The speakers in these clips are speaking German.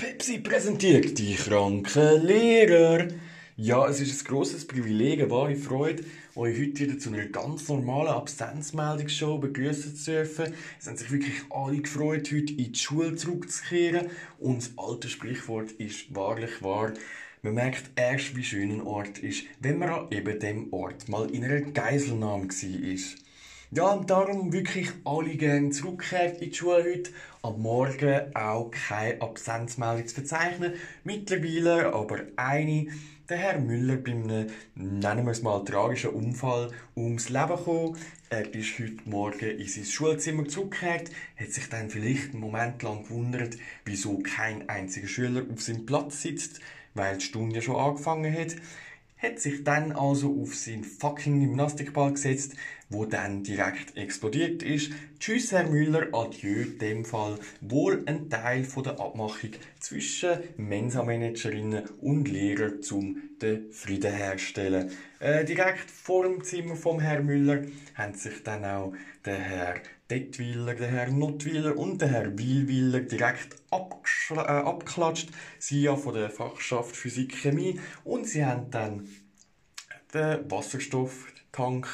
Pepsi präsentiert die kranken Lehrer. Ja, es ist ein grosses Privileg, eine wahre Freude, euch heute wieder zu einer ganz normalen Absenzmeldungsshow begrüßen zu dürfen. Es haben sich wirklich alle gefreut, heute in die Schule zurückzukehren. Und das alte Sprichwort ist wahrlich wahr. Man merkt erst, wie schön ein Ort ist, wenn man an eben dem Ort mal in einer Geiselnahme war. Ja, und darum wirklich alle gerne zurückgekehrt in die Schule heute. Am Morgen auch keine Absenzmeldung zu verzeichnen. Mittlerweile aber eine. Der Herr Müller bei einem, nennen wir es mal, tragischen Unfall ums Leben gekommen. Er ist heute Morgen in sein Schulzimmer zurückgekehrt, hat sich dann vielleicht einen Moment lang gewundert, wieso kein einziger Schüler auf seinem Platz sitzt, weil die Stunde ja schon angefangen hat hat sich dann also auf seinen fucking Gymnastikball gesetzt, wo dann direkt explodiert ist. Tschüss, Herr Müller, adieu, in dem Fall wohl ein Teil von der Abmachung zwischen Mensa-Managerinnen und Lehrern zum den Frieden herstellen. Äh, direkt vor dem Zimmer vom Herrn Müller haben sich dann auch der Herr Dettwiller, der Herr Nottwiller und der Herr Wilwiller direkt äh, abgeklatscht. Sie ja von der Fachschaft Physik Chemie und sie haben dann den Wasserstofftank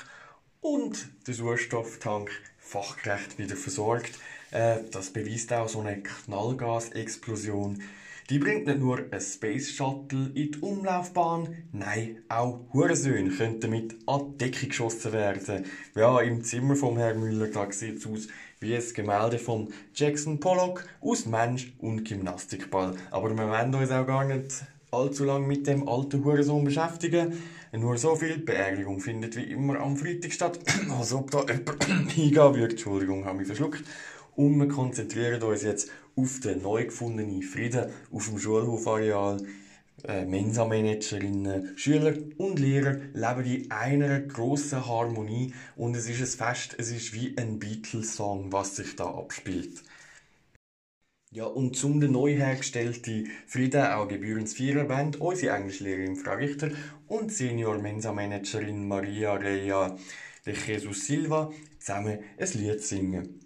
und den Sauerstofftank fachgerecht wieder versorgt. Äh, das beweist auch so eine Knallgasexplosion. Die bringt nicht nur ein Space Shuttle in die Umlaufbahn, nein, auch Hurensöhne können damit an die Decke geschossen werden. Ja, im Zimmer vom Herrn Müller, da sieht es aus wie ein Gemälde von Jackson Pollock aus Mensch und Gymnastikball. Aber wir wollen uns auch gar nicht allzu lange mit dem alten Hurensohn beschäftigen. Nur so viel Beerdigung findet wie immer am Freitag statt. Als ob da jemand hingehen würde. Entschuldigung, habe mich verschluckt. Und wir konzentrieren uns jetzt auf den neu gefundenen Frieden auf dem Schulhofareal. Äh, Mensa-Managerinnen, Schüler und Lehrer leben in einer grossen Harmonie und es ist ein Fest, es ist wie ein Beatles-Song, was sich da abspielt. Ja, und zum den neu hergestellten Frieden auch gebührend feiern, wollen unsere Englischlehrerin Frau Richter und Senior Mensa-Managerin Maria Reia de Jesus Silva zusammen ein Lied singen.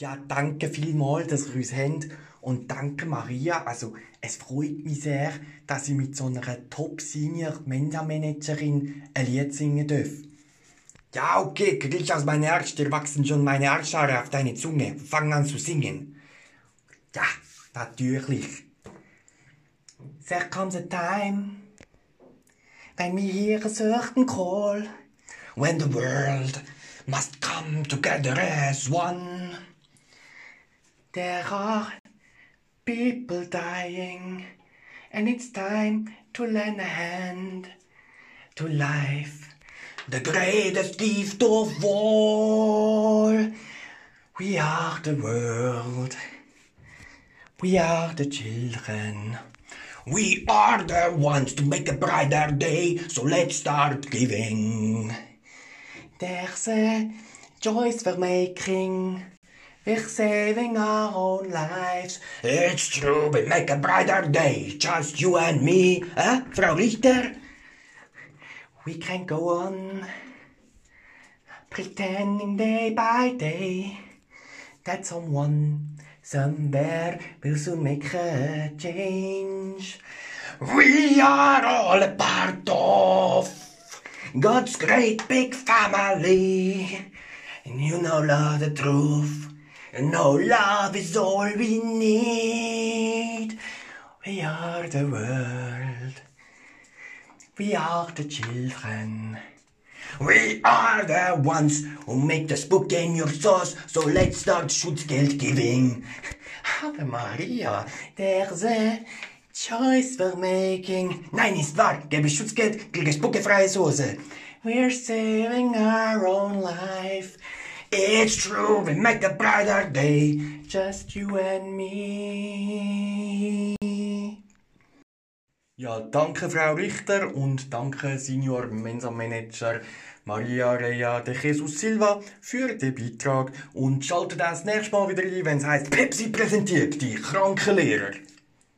Ja, danke vielmals, dass ihr uns habt. Und danke Maria. Also, es freut mich sehr, dass ich mit so einer Top-Senior-Mensa-Managerin ein Lied singen darf. Ja, okay, krieg aus meinem Herz, dir wachsen schon meine Arschhaare auf deine Zunge. Fang an zu singen. Ja, natürlich. There comes a time when we hear a certain call, when the world must come together as one. There are people dying, and it's time to lend a hand to life, the greatest gift of all. We are the world, we are the children. We are the ones to make a brighter day, so let's start giving. There's a choice we're making. We're saving our own lives. It's true, we make a brighter day. Just you and me. Huh, Frau Richter? We can go on pretending day by day that someone somewhere will soon make a change. We are all a part of God's great big family. And you know love the truth. No, love is all we need. We are the world. We are the children. We are the ones who make the spook in your sauce, so let's start Schutzgeld giving. Ave Maria, there's a choice we're making. Nein, ist wahr, gebe Schutzgeld, kriege spuckefreie Soße. We're saving our own life. It's true, we make a brighter day, just you and me. Ja, danke Frau Richter und danke Senior Mensa Manager Maria Reia de Jesus Silva für den Beitrag und schaltet das nächste Mal wieder ein, wenn es heißt Pepsi präsentiert die kranken Lehrer.